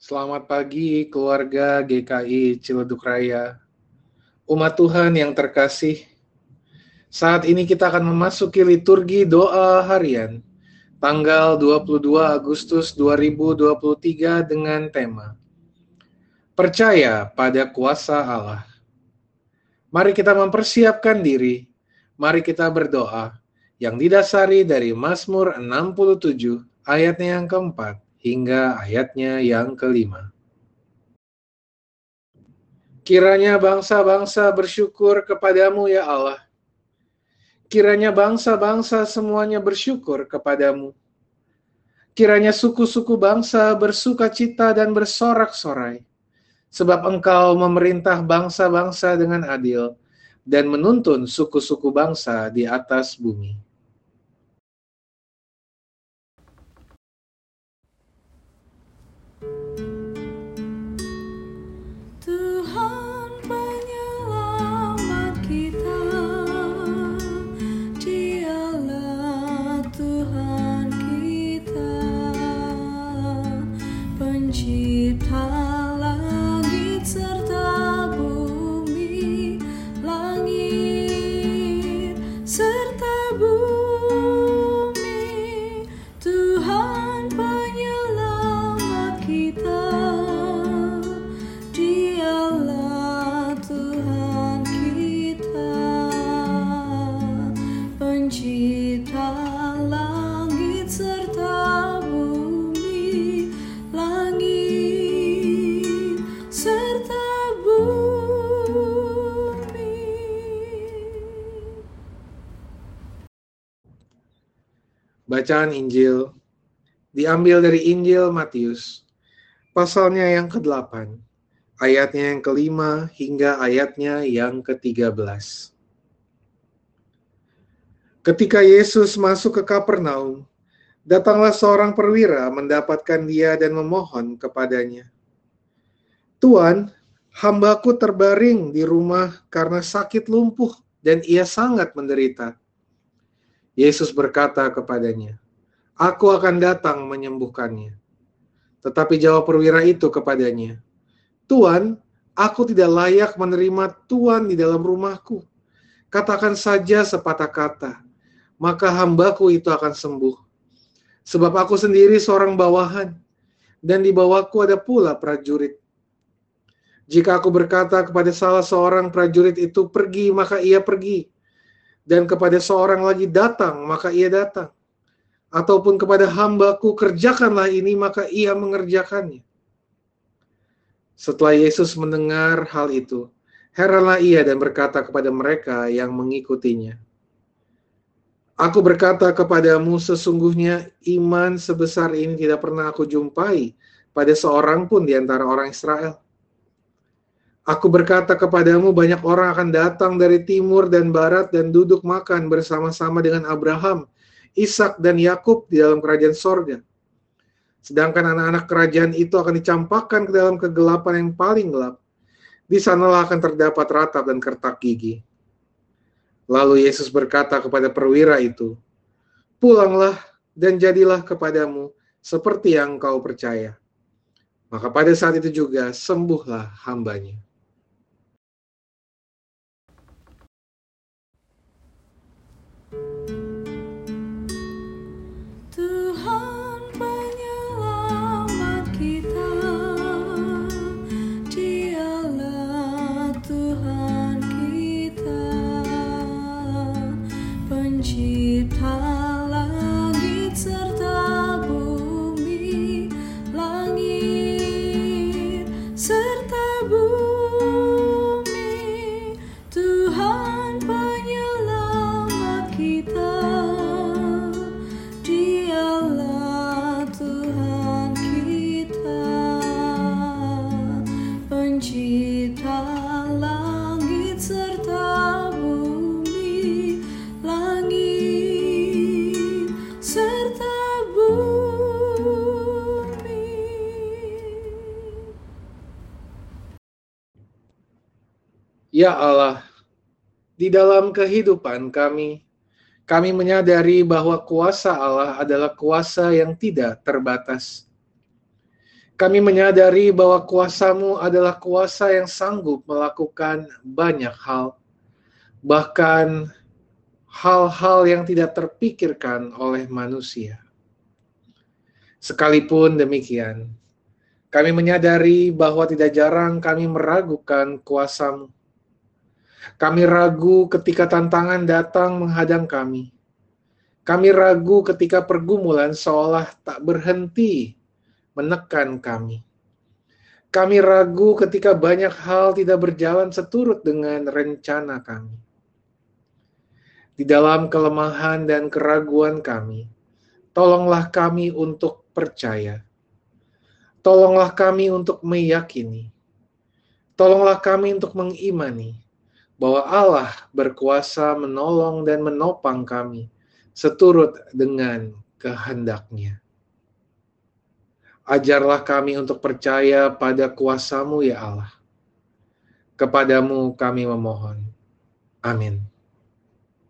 Selamat pagi keluarga GKI Ciledug Raya. Umat Tuhan yang terkasih, saat ini kita akan memasuki liturgi doa harian tanggal 22 Agustus 2023 dengan tema Percaya pada kuasa Allah. Mari kita mempersiapkan diri, mari kita berdoa yang didasari dari Mazmur 67 ayatnya yang keempat hingga ayatnya yang kelima. Kiranya bangsa-bangsa bersyukur kepadamu ya Allah. Kiranya bangsa-bangsa semuanya bersyukur kepadamu. Kiranya suku-suku bangsa bersuka cita dan bersorak-sorai. Sebab engkau memerintah bangsa-bangsa dengan adil dan menuntun suku-suku bangsa di atas bumi. Bacaan Injil diambil dari Injil Matius, pasalnya yang ke-8, ayatnya yang kelima hingga ayatnya yang ke-13. Ketika Yesus masuk ke Kapernaum, datanglah seorang perwira mendapatkan dia dan memohon kepadanya. Tuan, hambaku terbaring di rumah karena sakit lumpuh dan ia sangat menderita. Yesus berkata kepadanya, Aku akan datang menyembuhkannya. Tetapi jawab perwira itu kepadanya, Tuan, aku tidak layak menerima Tuan di dalam rumahku. Katakan saja sepatah kata, maka hambaku itu akan sembuh. Sebab aku sendiri seorang bawahan, dan di bawahku ada pula prajurit. Jika aku berkata kepada salah seorang prajurit itu pergi, maka ia pergi dan kepada seorang lagi datang, maka ia datang. Ataupun kepada hambaku, kerjakanlah ini, maka ia mengerjakannya. Setelah Yesus mendengar hal itu, heranlah ia dan berkata kepada mereka yang mengikutinya, Aku berkata kepadamu, sesungguhnya iman sebesar ini tidak pernah aku jumpai pada seorang pun di antara orang Israel. Aku berkata kepadamu banyak orang akan datang dari timur dan barat dan duduk makan bersama-sama dengan Abraham, Ishak dan Yakub di dalam kerajaan sorga. Sedangkan anak-anak kerajaan itu akan dicampakkan ke dalam kegelapan yang paling gelap. Di sanalah akan terdapat ratap dan kertak gigi. Lalu Yesus berkata kepada perwira itu, Pulanglah dan jadilah kepadamu seperti yang kau percaya. Maka pada saat itu juga sembuhlah hambanya. Ya Allah, di dalam kehidupan kami, kami menyadari bahwa kuasa Allah adalah kuasa yang tidak terbatas. Kami menyadari bahwa kuasamu adalah kuasa yang sanggup melakukan banyak hal, bahkan hal-hal yang tidak terpikirkan oleh manusia. Sekalipun demikian, kami menyadari bahwa tidak jarang kami meragukan kuasamu. Kami ragu ketika tantangan datang menghadang kami. Kami ragu ketika pergumulan seolah tak berhenti menekan kami. Kami ragu ketika banyak hal tidak berjalan seturut dengan rencana kami. Di dalam kelemahan dan keraguan kami, tolonglah kami untuk percaya Tolonglah kami untuk meyakini. Tolonglah kami untuk mengimani bahwa Allah berkuasa menolong dan menopang kami seturut dengan kehendaknya. Ajarlah kami untuk percaya pada kuasamu ya Allah. Kepadamu kami memohon. Amin.